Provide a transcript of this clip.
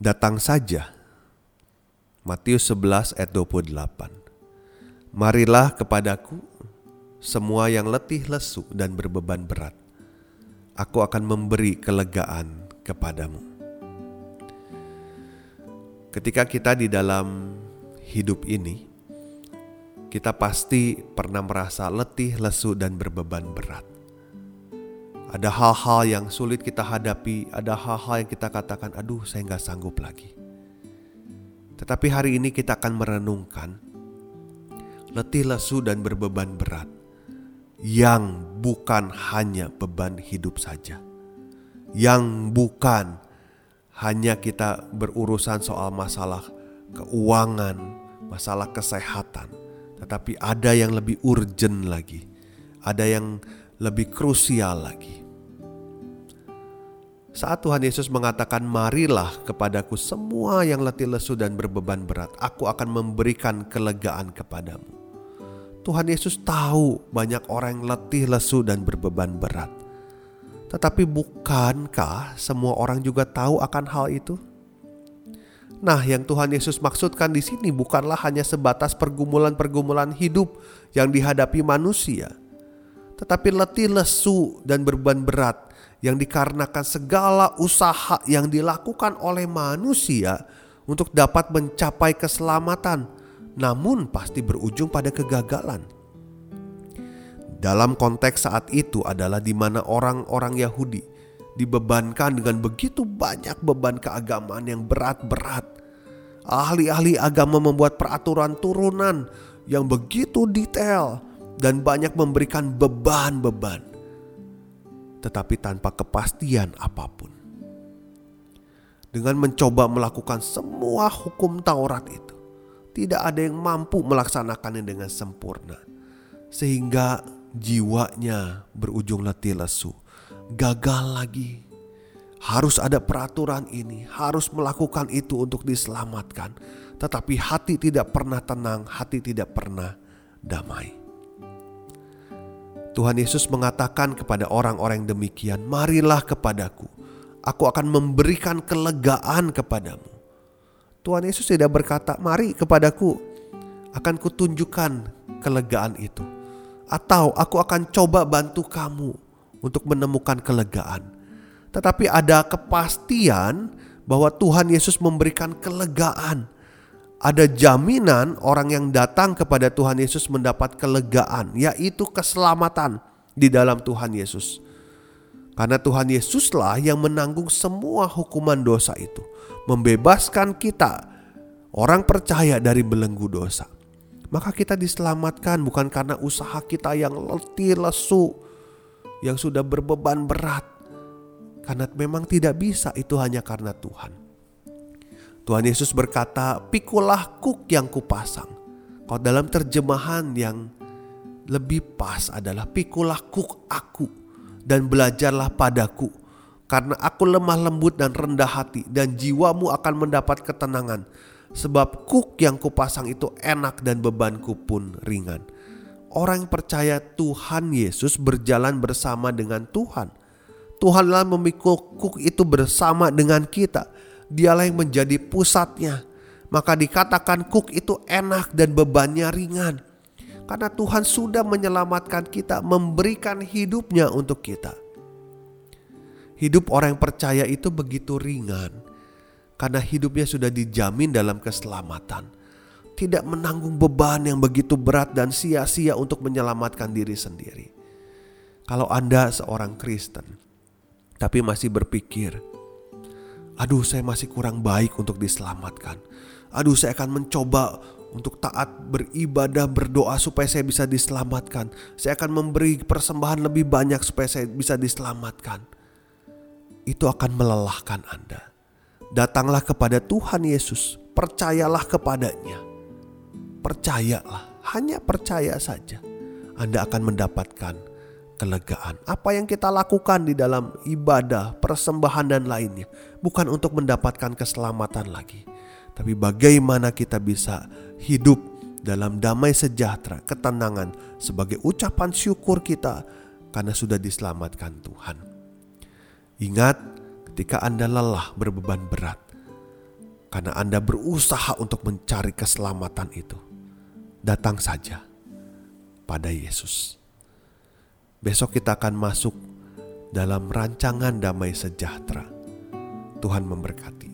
Datang saja. Matius 11 ayat 28. Marilah kepadaku semua yang letih lesu dan berbeban berat. Aku akan memberi kelegaan kepadamu. Ketika kita di dalam hidup ini, kita pasti pernah merasa letih, lesu, dan berbeban berat. Ada hal-hal yang sulit kita hadapi, ada hal-hal yang kita katakan, "Aduh, saya nggak sanggup lagi." Tetapi hari ini kita akan merenungkan letih, lesu, dan berbeban berat yang bukan hanya beban hidup saja, yang bukan hanya kita berurusan soal masalah keuangan, masalah kesehatan, tetapi ada yang lebih urgent lagi, ada yang lebih krusial lagi. Saat Tuhan Yesus mengatakan, "Marilah kepadaku semua yang letih lesu dan berbeban berat, aku akan memberikan kelegaan kepadamu." Tuhan Yesus tahu banyak orang yang letih lesu dan berbeban berat. Tetapi bukankah semua orang juga tahu akan hal itu? Nah, yang Tuhan Yesus maksudkan di sini bukanlah hanya sebatas pergumulan-pergumulan hidup yang dihadapi manusia, tetapi letih lesu dan beban berat yang dikarenakan segala usaha yang dilakukan oleh manusia untuk dapat mencapai keselamatan, namun pasti berujung pada kegagalan. Dalam konteks saat itu adalah di mana orang-orang Yahudi dibebankan dengan begitu banyak beban keagamaan yang berat-berat. Ahli-ahli agama membuat peraturan turunan yang begitu detail dan banyak memberikan beban-beban, tetapi tanpa kepastian apa pun. Dengan mencoba melakukan semua hukum Taurat itu, tidak ada yang mampu melaksanakannya dengan sempurna, sehingga jiwanya berujung letih lesu, gagal lagi. Harus ada peraturan ini, harus melakukan itu untuk diselamatkan. Tetapi hati tidak pernah tenang, hati tidak pernah damai. Tuhan Yesus mengatakan kepada orang-orang demikian, "Marilah kepadaku, aku akan memberikan kelegaan kepadamu." Tuhan Yesus tidak berkata, "Mari kepadaku, akan kutunjukkan kelegaan itu." atau aku akan coba bantu kamu untuk menemukan kelegaan. Tetapi ada kepastian bahwa Tuhan Yesus memberikan kelegaan. Ada jaminan orang yang datang kepada Tuhan Yesus mendapat kelegaan, yaitu keselamatan di dalam Tuhan Yesus. Karena Tuhan Yesuslah yang menanggung semua hukuman dosa itu, membebaskan kita, orang percaya dari belenggu dosa maka kita diselamatkan bukan karena usaha kita yang letih lesu, yang sudah berbeban berat. Karena memang tidak bisa itu hanya karena Tuhan. Tuhan Yesus berkata, pikulah kuk yang kupasang. Kalau dalam terjemahan yang lebih pas adalah pikulah kuk aku dan belajarlah padaku. Karena aku lemah lembut dan rendah hati dan jiwamu akan mendapat ketenangan Sebab kuk yang kupasang itu enak dan bebanku pun ringan. Orang yang percaya Tuhan Yesus berjalan bersama dengan Tuhan. Tuhanlah memikul kuk itu bersama dengan kita. Dialah yang menjadi pusatnya. Maka dikatakan kuk itu enak dan bebannya ringan. Karena Tuhan sudah menyelamatkan kita, memberikan hidupnya untuk kita. Hidup orang yang percaya itu begitu ringan karena hidupnya sudah dijamin dalam keselamatan. Tidak menanggung beban yang begitu berat dan sia-sia untuk menyelamatkan diri sendiri. Kalau Anda seorang Kristen, tapi masih berpikir, "Aduh, saya masih kurang baik untuk diselamatkan. Aduh, saya akan mencoba untuk taat beribadah berdoa supaya saya bisa diselamatkan. Saya akan memberi persembahan lebih banyak supaya saya bisa diselamatkan. Itu akan melelahkan Anda. Datanglah kepada Tuhan Yesus, percayalah kepadanya. Percayalah, hanya percaya saja. Anda akan mendapatkan kelegaan. Apa yang kita lakukan di dalam ibadah, persembahan dan lainnya bukan untuk mendapatkan keselamatan lagi, tapi bagaimana kita bisa hidup dalam damai sejahtera, ketenangan sebagai ucapan syukur kita karena sudah diselamatkan Tuhan. Ingat, ketika Anda lelah berbeban berat, karena Anda berusaha untuk mencari keselamatan itu, datang saja pada Yesus. Besok kita akan masuk dalam rancangan damai sejahtera. Tuhan memberkati.